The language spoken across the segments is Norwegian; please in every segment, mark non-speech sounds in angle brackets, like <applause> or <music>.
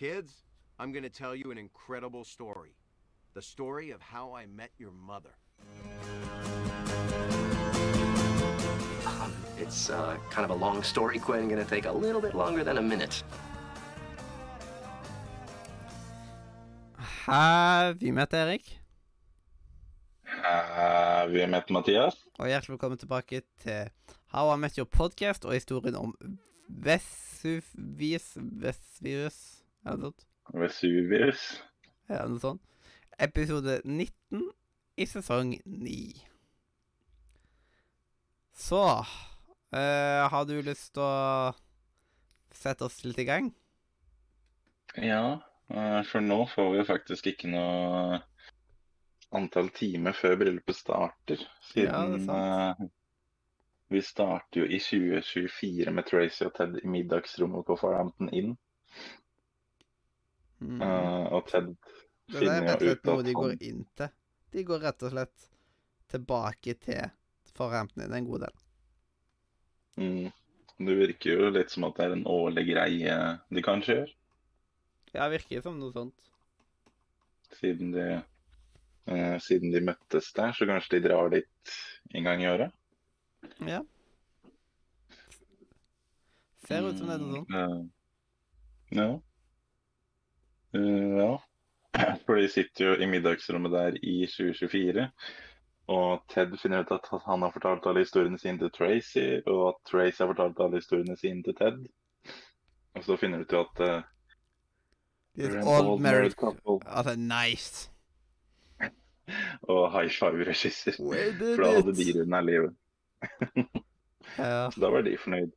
Kids, I'm going to tell you an incredible story. The story of how I met your mother. Um, it's uh, kind of a long story, Quinn. Gonna take a little bit longer than a minute. Have you met Erik? Uh, vi har møtt Mathias. Og hjertelig velkommen tilbake til How I Met Your Podcast og historien om Vesuvius Vesuvius Er det sånt? Vesuvius. Ja, noe sånt. Episode 19 i sesong 9. Så øh, Har du lyst til å sette oss litt i gang? Ja, eh, for nå får vi jo faktisk ikke noe antall timer før bryllupet starter. Ja, er Siden sant. eh, vi starter jo i 2024 med Tracy og Ted i middagsrommet på Farhampton Inn. Mm. Eh, og Ted er finner jo ut at de går han inn til. De går rett og slett tilbake til Forhampton en god del. mm, Det virker jo litt som at det er en årlig greie de kanskje gjør. Ja, virker som noe sånt. Siden de, eh, siden de møttes der, så kanskje de drar dit en gang i året. Ja. Ser ut som det er noe sånt. Mm, ja. Eh, ja. <clears throat> For de sitter jo i middagsrommet der i 2024. Og Ted finner ut at han har fortalt alle historiene sine til Tracy, og at Tracy har fortalt alle historiene sine til Ted. Og så finner du ut at uh, It's er they're old married couple. Altså, nice. <laughs> Og high five-regisser. For da hadde de rundt av livet. Ja. Så <laughs> da var de fornøyd.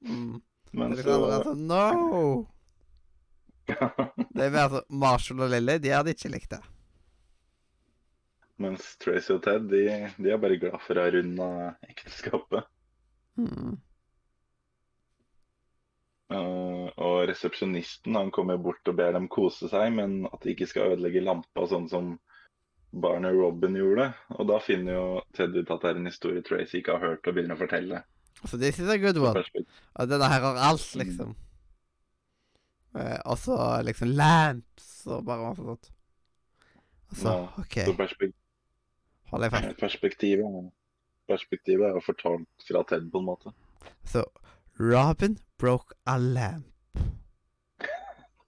Mm. Men så No! Det er altså sånn Marshall og Lily, de hadde ikke likt det. Mens Tracy og Ted, de, de er bare glad for å ha runda ekteskapet. Mm. Uh, og resepsjonisten han kommer bort og ber dem kose seg, men at de ikke skal ødelegge lampa, sånn som Barney Robin gjorde. Og da finner jo Ted ut at det er en historie Tracy ikke har hørt, og begynner å fortelle. Så this is a good one. Og denne her har alt, Mm. Eh, og så liksom lamps og bare masse sånt. Altså, OK, Så perspek hold deg fast. perspektivet, perspektivet er jo fortalt fra Ted, på en måte. Så Robin broke a lamp.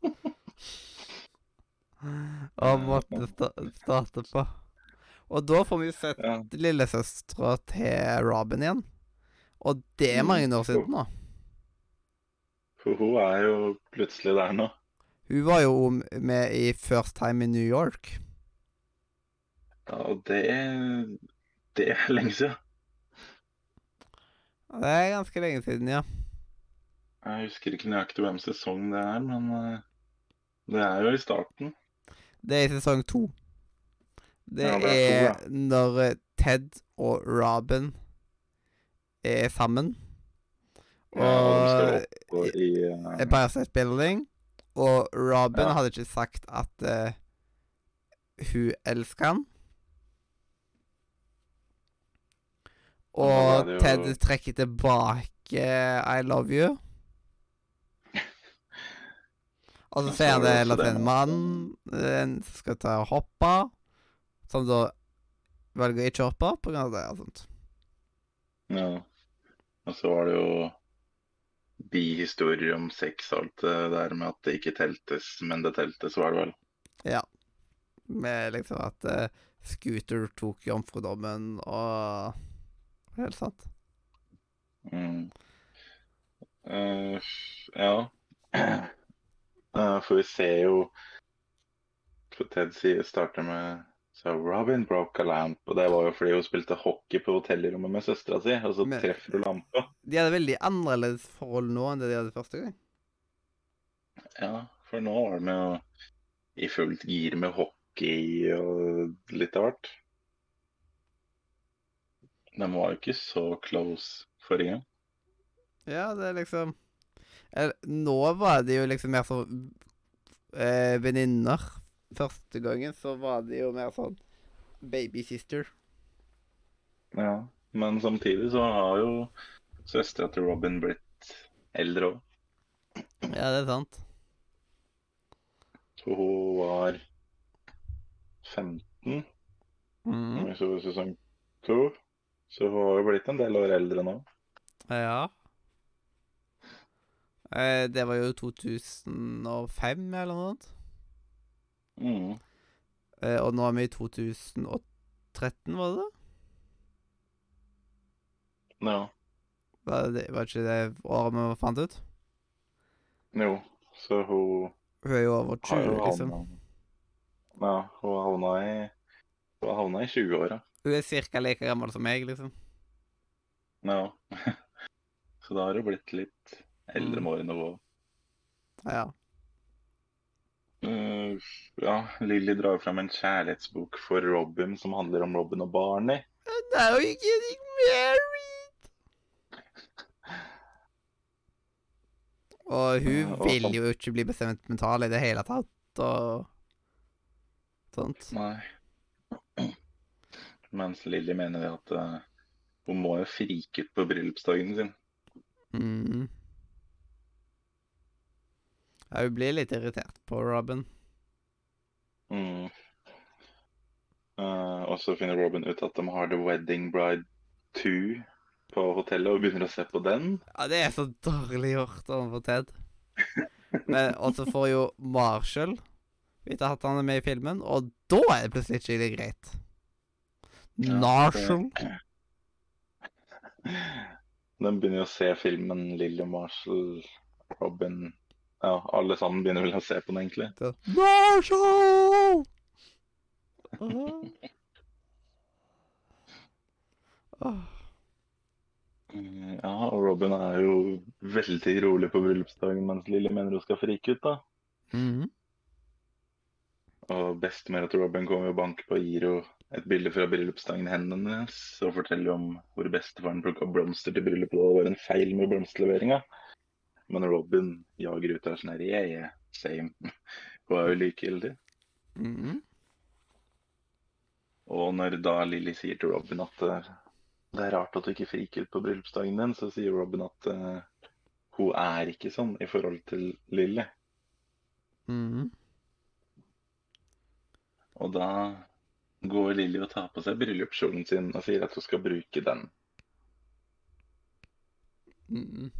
<laughs> Og måtte sta starte på. Og da får vi sett Ja. lillesøstera til Robin igjen. Og det er mange år siden nå. For hun er jo plutselig der nå. Hun var jo med i First Time in New York. Ja, og det Det er lenge siden. Det er ganske lenge siden, ja. Jeg husker ikke nøyaktig hvem sesong det er, men eh, det er jo i starten. Det er i sesong to. Det, Ja, det er er når eh, Ted og Robin er sammen. Ja, og de skal opp og i uh... State Building. Og Robin Ja. hadde ikke sagt at uh, hun elsker han. Og jo- Ted trekker tilbake I love you. <laughs> Og så ser han det er til en mann eh, som skal ta og hoppe, som da velger å ikke hoppe pga. det og sånt. Ja. Og så var det jo bihistorier om sex og alt det der med at det ikke teltes, men det teltes, var det vel. Ja. Med liksom at uh, Scooter tok jomfrudommen og Helt sant. Mm. Uh, ja. Uh, <clears throat> for vi ser jo For Ted sier, starter med så Robin broke a lamp, og det var jo fordi hun spilte hockey på hotellrommet med søstera si, og så Men- treffer hun lampa. De hadde veldig annerledes forhold nå enn det de hadde første gang. Ja, for nå var de jo i fullt gir med hockey og litt av hvert. De var jo ikke så close forrige gang. Ja, det er liksom Nå var de jo liksom mer så eh, venninner. Første gangen så var det jo mer sånn babysister. Ja, men samtidig så har jo søstera til Robin blitt eldre òg. Ja, det er sant. Så hun var 15 Mm. så sesong to. Så hun har jo blitt en del år eldre nå. Ja. Eh, det var jo 2005 eller noe sånt. Mm. Eh, og nå er vi i 2013, var det det? Ja. Var, det, var ikke det året vi fant ut? Jo, så hun Hun er jo over har 20, jo liksom. Ja, hun har havna i Hun har havna i 20-åra. Hun er ca. like gammel som meg, liksom. Ja. <laughs> Så da har hun blitt litt eldre Mm. med årene òg. Ja. Uh, ja, Lilly drar fram en kjærlighetsbok for Robin som handler om Robin og Barney. Now you're getting married! Og hun uh, og vil jo ikke bli bestemt mental i det hele tatt, og sånt. Nei. <clears throat> Mens Lilly mener det at uh, hun må jo frike ut på bryllupsdagen sin. Mm. Hun blir litt irritert på Robin. Mm. Uh, og så finner Robin ut at de har The Wedding Bride 2 på hotellet, og begynner å se på den. Ja, det er så dårlig gjort overfor Ted. Men Og så får jo Marshall vite at han er med i filmen, og da er det plutselig skikkelig greit. Ja, Marshall. De begynner jo å se filmen Lilly Marshall, Robin Ja, alle sammen begynner vel å se på den, egentlig. Det. Marshall! Åh. Åh. Mm, Ja, og Robin er jo veldig rolig på bryllupsdagen, mens Lilly mener hun skal frike ut, da. Mhm. Og bestemora til Robin kommer og banker på og gir henne et bilde fra bryllupsdagen hennes og forteller om hvor bestefaren plukka blomster til bryllupet, og det var en feil med blomsterleveringa. Men Robin jager ut av sånn her yeah, yeah, same. Hun er jo likegyldig. Mhm. Og når da Lilly sier til Robin at eh, det er rart at du ikke friker ut på bryllupsdagen din, så sier Robin at uh, hun er ikke sånn i forhold til Lilly. Mhm. Og da går Lilly og tar på seg bryllupskjolen sin og sier at hun skal bruke den. Mhm.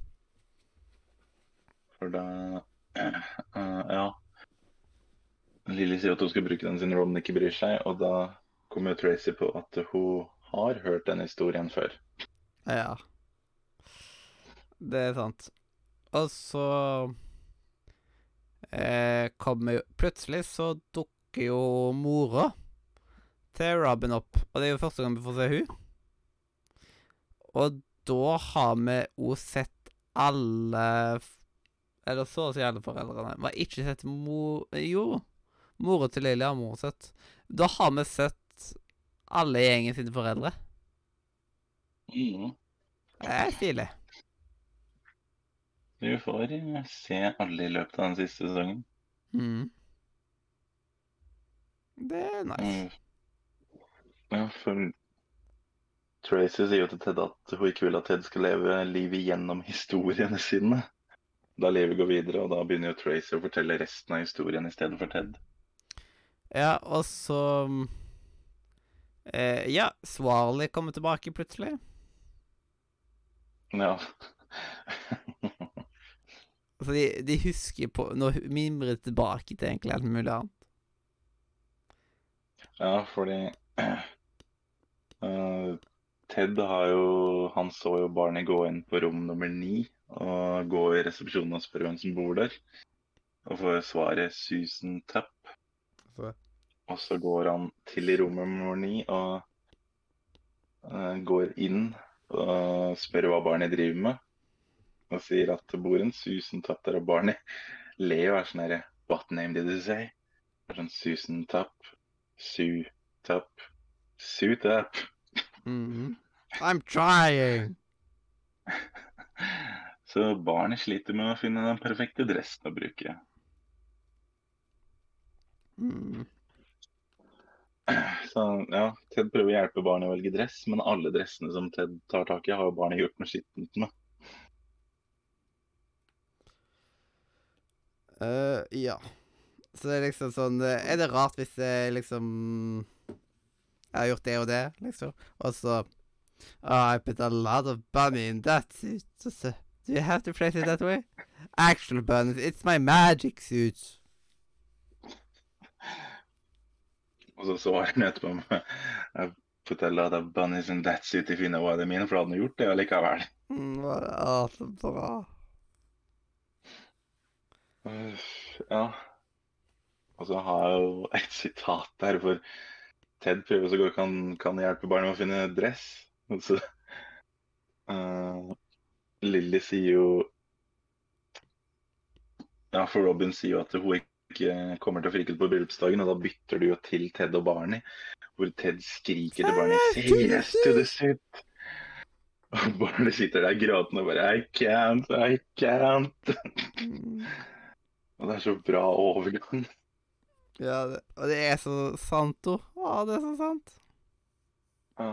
For da eh, <clears throat> eh, Ja. Lilly sier at hun skal bruke den siden Ron ikke bryr seg, og da kommer Tracy på at hun har hørt den historien før. Ja. Det er sant. Og så eh, kommer jo Plutselig så dukker jo mora til Robin opp, og det er jo første gang vi får se hun. Og da har vi òg sett alle Eller så å si alle foreldrene. Vi har ikke sett mor... Jo, mora til Lilly har mor sett. Da har vi sett alle gjengen sine foreldre. Mm. Det er stilig. Du får eh, se alle i løpet av den siste sesongen. Mm. Det er nice. Mm. Ja, for Tracy sier jo til Ted at hun ikke vil at Ted skal leve livet gjennom historiene sine. Da livet går videre, og da begynner jo Tracy å fortelle resten av historien i stedet for Ted. Ja, og så eh, Ja, Swarley kommer tilbake plutselig. Ja. <laughs> Altså, de, de husker på Nå mimrer tilbake til egentlig alt mulig annet. Ja, fordi uh, <clears throat> Ted har jo Han så jo barnet gå inn på rom nummer ni og gå i resepsjonen og spørre hvem som bor der. Og får svaret Susan Tapp. Så. Og så går han til rommet nummer ni og uh, går inn og spør hva Barney driver med. Og sier at det bor en Susan Tapp der, og Barney <laughs> ler og er sånn herre What name did you say? Er sånn Susan Tapp. Su Tapp. Su Tapp. Mhm. I'm trying! Så barnet sliter med å finne den perfekte dressen å bruke. Mm. Så ja, Ted prøver å hjelpe barnet å velge dress, men alle dressene som Ted tar tak i, har jo barnet gjort noe skittent med. Uh, ja. Så det er liksom sånn eh, Er det rart hvis jeg liksom Jeg har gjort det og det, liksom? Og så oh, I put a lot of bunny in that suit. Do you have to phrase it that way? Actual Buns, It's my magic suit. <laughs> Og så svarer han etterpå <laughs> med I put a lot of bunnies in that suit if you know what I mean, for da hadde han gjort det allikevel. Mm, ja, så bra. Ja. Og så har jeg jo et sitat der hvor Ted prøver så godt han kan hjelpe barnet med å finne dress. Og så øh, <laughs> Lilly sier jo Ja, for Robin sier jo at hun ikke kommer til å frike ut på bryllupsdagen, og da bytter du jo til Ted og Barney, hvor Ted skriker til Barney Say yes to the suit! Og Barney sitter der gråtende og bare I can't, I can't. Og det er så bra overgang. Ja, det, og det er så sant, jo. Å, det er så sant. Ja.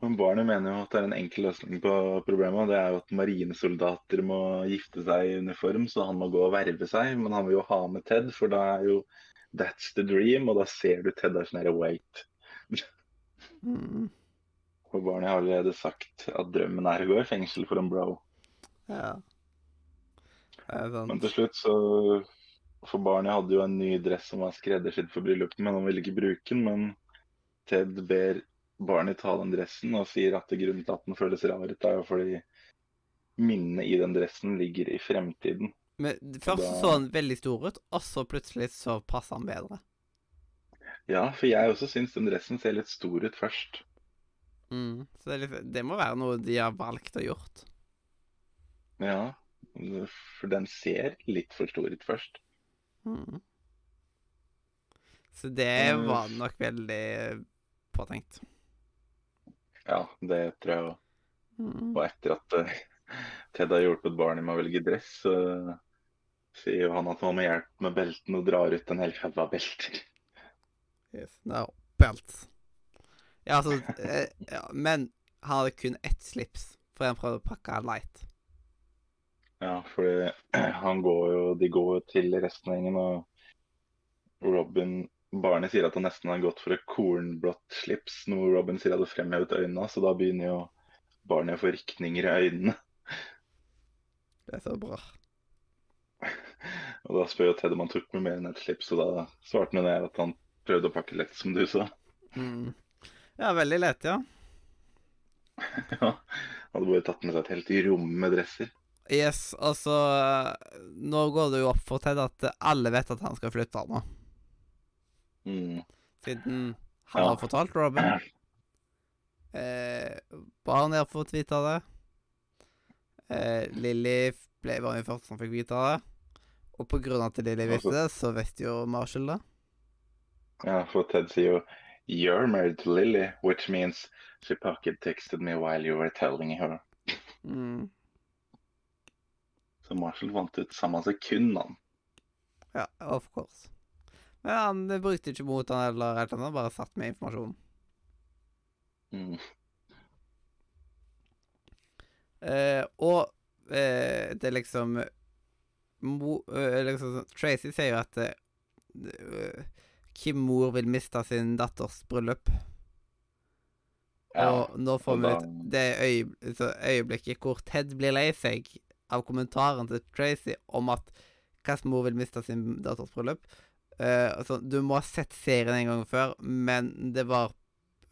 Men barnet mener jo at det er en enkel løsning på problemet. Det er jo at marinesoldater må gifte seg i uniform, så han må gå og verve seg. Men han vil jo ha med Ted, for da er jo That's the dream, og da ser du Ted er sånn herre wait. Mm. Og barnet har allerede sagt at drømmen er å gå i fengsel for en bro. Ja. Men til slutt så For barnet hadde jo en ny dress som var skreddersydd for bryllupet, men han ville ikke bruke den. Men Ted ber barnet ta den dressen og sier at grunnen til at den føles rar ut, er jo fordi minnet i den dressen ligger i fremtiden. Men først Da- så den veldig stor ut, og så plutselig så passer den bedre. Ja, for jeg også syns den dressen ser litt stor ut først. Mm. Så det, litt, det må være noe de har valgt å gjort. Ja, for den ser litt for stor ut først. Mm. Så det Eh. var nok veldig påtenkt. Ja, det tror jeg òg. Mm. Og etter at uh, Ted har hjulpet barnet med å velge dress, så sier jo han at han må hjelpe med beltene og drar ut en hel haug av belter. Yes. No, belt. Ja, altså eh, ja, Men han hadde kun ett slips, for han prøvde å pakke light. Ja, for <clears throat> han går jo, de går jo til resten av gjengen, og Robin Barnet sier at han nesten har gått for et kornblått slips, noe Robin sier hadde fremhevet øynene, så da begynner jo barnet å få rykninger i øynene. Det er så bra. Og da spør jo Ted om han tok med mer enn et slips, og da svarte han at han prøvde å pakke lett, som du sa. Mm. Ja, veldig lett, ja. <laughs> Ja, hadde bare tatt med seg et helt rom med dresser. Yes, altså Nå går det jo opp for Ted at alle vet at han skal flytte nå. Mm. Siden han Ja. har fortalt Robin. Eh, Barney har fått vite det. Eh, Lilly ble var den første som fikk vite det. Og på grunn av at Lilly visste det, så visste jo Marshall det. Ja, for Ted sier jo You're married to Lily, which means she pocket texted me while you were telling her. Mm. Så Marshall fant ut samme sekund, han. Ja, of course. Men han brukte ikke mot han eller et eller annet, bare satt med informasjonen. Mm. Eh, og eh, det er liksom mo, eh, liksom Tracy sier jo at eh, eh, Kim mor vil miste sin datters bryllup. Ja, og nå får vi ut det øye, øyeblikket hvor Ted blir lei seg av kommentaren til Tracy om at hvilken mor vil miste sin datters bryllup. Eh, altså, du må ha sett serien en gang før, men det var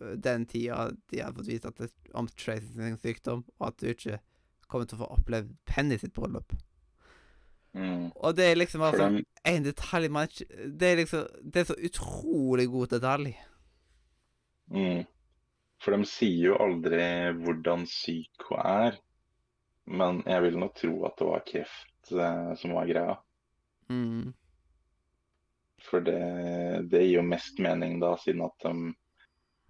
eh, den tida de hadde fått vite at det, om Tracy sin sykdom, og at du ikke kommer til å få oppleve Penny sitt bryllup. Mm. Og det er liksom dem, en detalj man ikke Det er liksom Det er så utrolig god detalj. mm. For de sier jo aldri hvordan syk hun er. Men jeg vil nå tro at det var kreft eh, som var greia. Mm. For det, det gir jo mest mening da, siden at de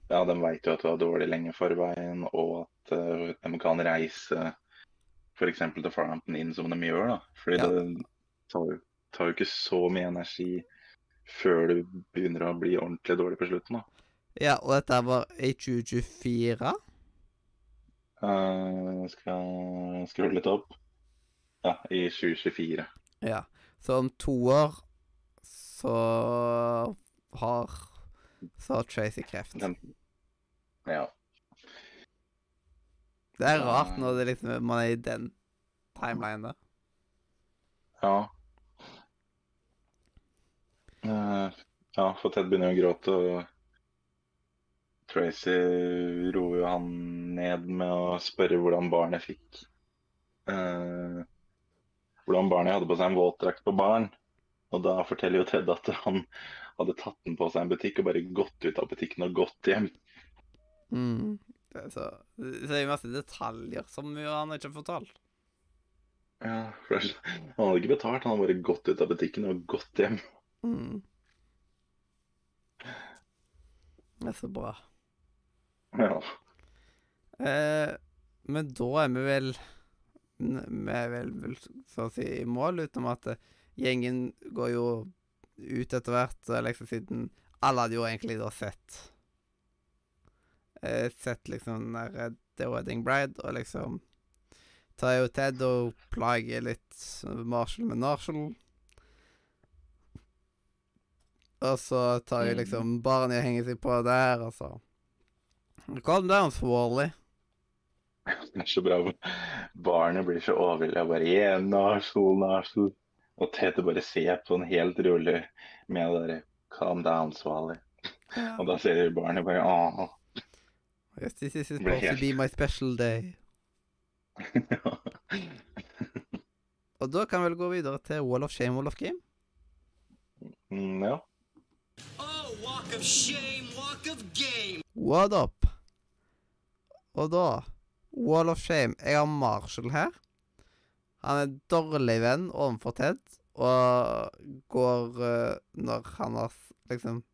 ja, de vet jo at du har dårlig lenge forveien, og at uh, de kan reise f.eks. til Farhampton inn som de gjør. da. Fordi Ja. det tar jo, tar jo ikke så mye energi før du begynner å bli ordentlig dårlig på slutten. da. Ja, og dette var i 2024. Uh, skal skrulle litt opp? Ja, i 2024. Ja. Så om to år så har Så har Tracy kreft. Ja. Det er rart når det liksom, man er i den timelinen der. Ja. Eh, ja, for Ted begynner å gråte, og Tracy roer jo han ned med å spørre hvordan barnet fikk eh, Hvordan barnet hadde på seg en våtdrakt på baren. Og da forteller jo Ted at han hadde tatt den på seg en butikk og bare gått ut av butikken og gått hjem. Mm. Så, så er det masse detaljer som jo han ikke har fortalt. Ja, for Han hadde ikke betalt, han hadde bare gått ut av butikken og gått hjem. Mm. Det er så bra. Ja. Eh, men da er vi vel Vi er vel, vel så å si i mål, utenom at eh, gjengen går jo ut etter hvert, og liksom siden Alle hadde jo egentlig da sett eh, Sett liksom den der eh, The Wedding Bride, og liksom tar jo Ted og plager litt Marshall med Narshall. Og så tar jo Mm. liksom barnet og henger seg på der, og så Calm down, Swally. Det er så bra. Barnet blir så overveldet. Bare yeah, Narsel, Narsel. Og Tete bare ser på den helt rolig med det derre Calm down, Swally. Og da ser barnet bare åh. Yes, this is supposed to be my special day. <laughs> Og da kan vi vel gå videre til Wall of Shame, Wall of Game. Mm, ja. Oh, walk of shame, walk of game. What up? Og da Wall of Shame. Jeg har Marshall her. Han er en dårlig venn overfor Ted, og går uh, når han har liksom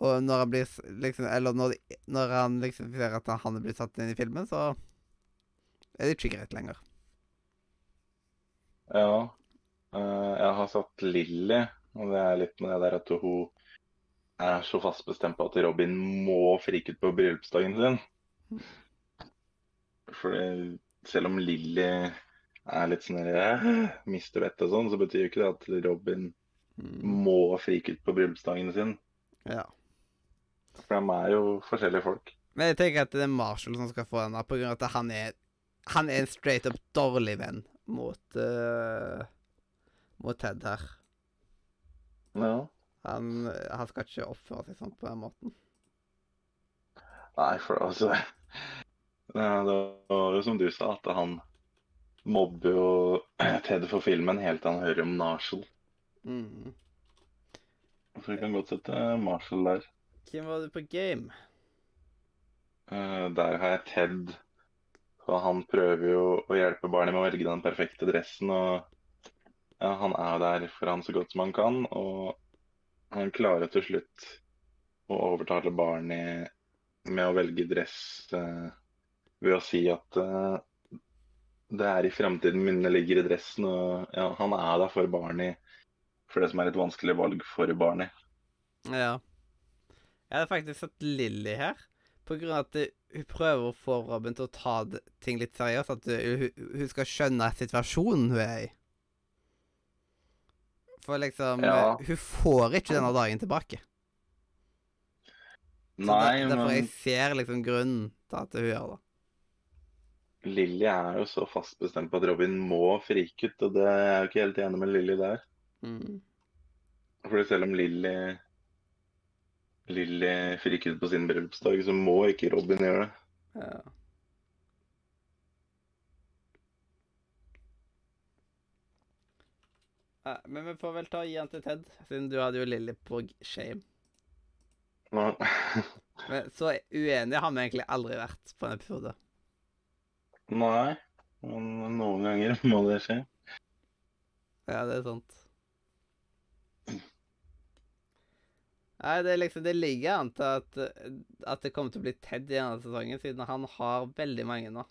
Og når han blir liksom Eller når, de, når han liksom ser at han er blitt satt inn i filmen, så er det ikke greit lenger. Ja. Uh, jeg har satt Lilly, og det er litt med det der at hun er så fast bestemt på at Robin må frike ut på bryllupsdagen sin. For selv om Lilly er litt sånn der, mister vettet og sånn, så betyr jo ikke det at Robin Mm. må frike ut på bryllupsdagen sin. Ja. For de er jo forskjellige folk. Men jeg tenker at det er Marshall som skal få den, her, på grunn av at han er Han er en straight up dårlig venn mot uh, Mot Ted her. Ja. Han, han skal ikke oppføre seg sånn på den måten. Nei, for altså <laughs> Det var jo som du sa, at han mobber jo Ted for filmen helt til han hører om Marshall. Mm. Så vi kan godt sette Marshall der. Hvem var du på game? Uh, der har jeg Ted. Og han prøver jo å hjelpe barnet med å velge den perfekte dressen. Og ja, han er der for han så godt som han kan. Og han klarer til slutt å overtale barnet med å velge dress uh, ved å si at eh, det er i framtiden minnet ligger i dressen. Og ja, han er der for barnet for det som er et vanskelig valg for barnet. Ja. Jeg hadde faktisk sett Lilly her. På grunn av at hun prøver å få Robin til å ta ting litt seriøst. At hun, hun skal skjønne situasjonen hun er i. For liksom Ja. eh, Hun får ikke denne dagen tilbake. Så Nei, der, derfor jeg ser liksom grunnen til at hun gjør det. Lilly er jo så fast bestemt på at Robin må frike ut, og det er jeg jo ikke helt enig med Lilly der. Mm. Fordi selv om Lilly Lilly friker ut på sin bryllupsdag, så må ikke Robin gjøre det. Ja. Men vi får vel ta og gi han til Ted, siden du hadde jo Lilly på shame. Men så uenig har vi egentlig aldri vært på en episode. Nei, men noen ganger <laughs> må det skje. Ja, det er sant. Nei, det liksom Det ligger an til at, at det kommer til å bli Ted i denne sesongen, siden han har veldig mange nå.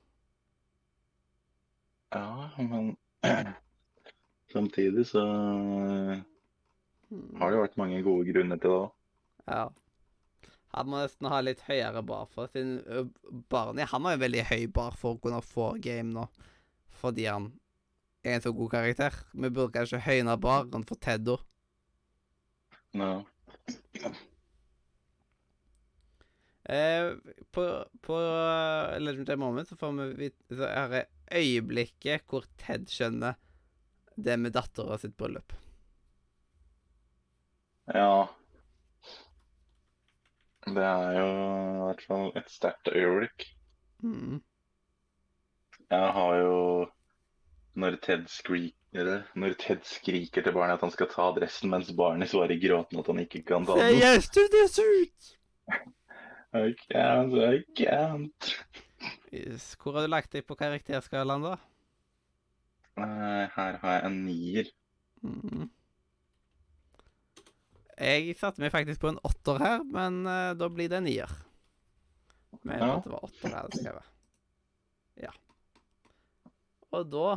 Ja, men <clears throat> samtidig så Hmm. har det vært mange gode grunner til det òg. Ja. Han må nesten ha litt høyere bar for sin ø, Ja, han har jo veldig høy bar for å kunne få game nå. Fordi han er en så god karakter. Vi burde kanskje høyne baren for Ted òg. No. Eh, på på eh, Legendary Moment så får vi vite Så er det øyeblikket hvor Ted skjønner det med dattera sitt bryllup. Ja. Det er jo i hvert fall et sterkt øyeblikk. Mm. Jeg har jo når Ted skriker, når Ted skriker til barnet at han skal ta dressen, mens barnet svarer gråtende at han ikke kan ta Say den. yes to this suit! I can't, I can't. Yes. Hvor har du lagt deg på karakterskalaen, da? Nei, her har jeg en nier. Mm. Jeg satte meg faktisk på en åtter her, men uh, da blir det en nier. Men Ja. at det var åtter her, det skal. Ja. Og da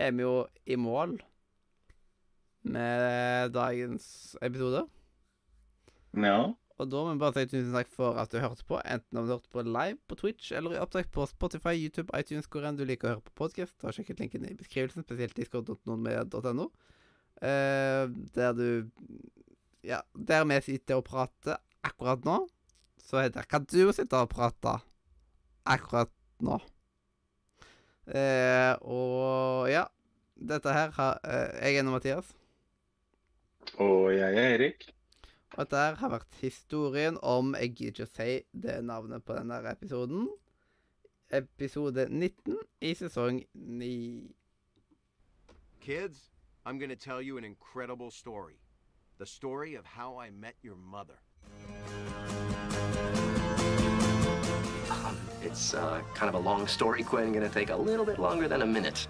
er vi jo i mål med dagens episode. Ja. Og da må vi bare si tusen takk for at du hørte på, enten om du hørte på live på Twitch eller i opptak på Spotify, YouTube, iTunes, hvor enn du liker å høre på podkast. Ta og Sjekk ut linken i beskrivelsen, spesielt discord.nordmedia.no, eh, der du Ja, der vi sitter og prater akkurat nå, så er der kan du sitte og prate akkurat nå. Eh, og ja, dette her har eh, Jeg er Mathias. Og jeg er Erik. Og dette her har vært historien om Jeg gidder ikke å si det navnet på denne episoden. Episode 19 i sesong 9. Kids, I'm gonna tell you an incredible story. The story of how I met your mother. Um, it's uh, kind of a long story, Quinn. Gonna take a little bit longer than a minute.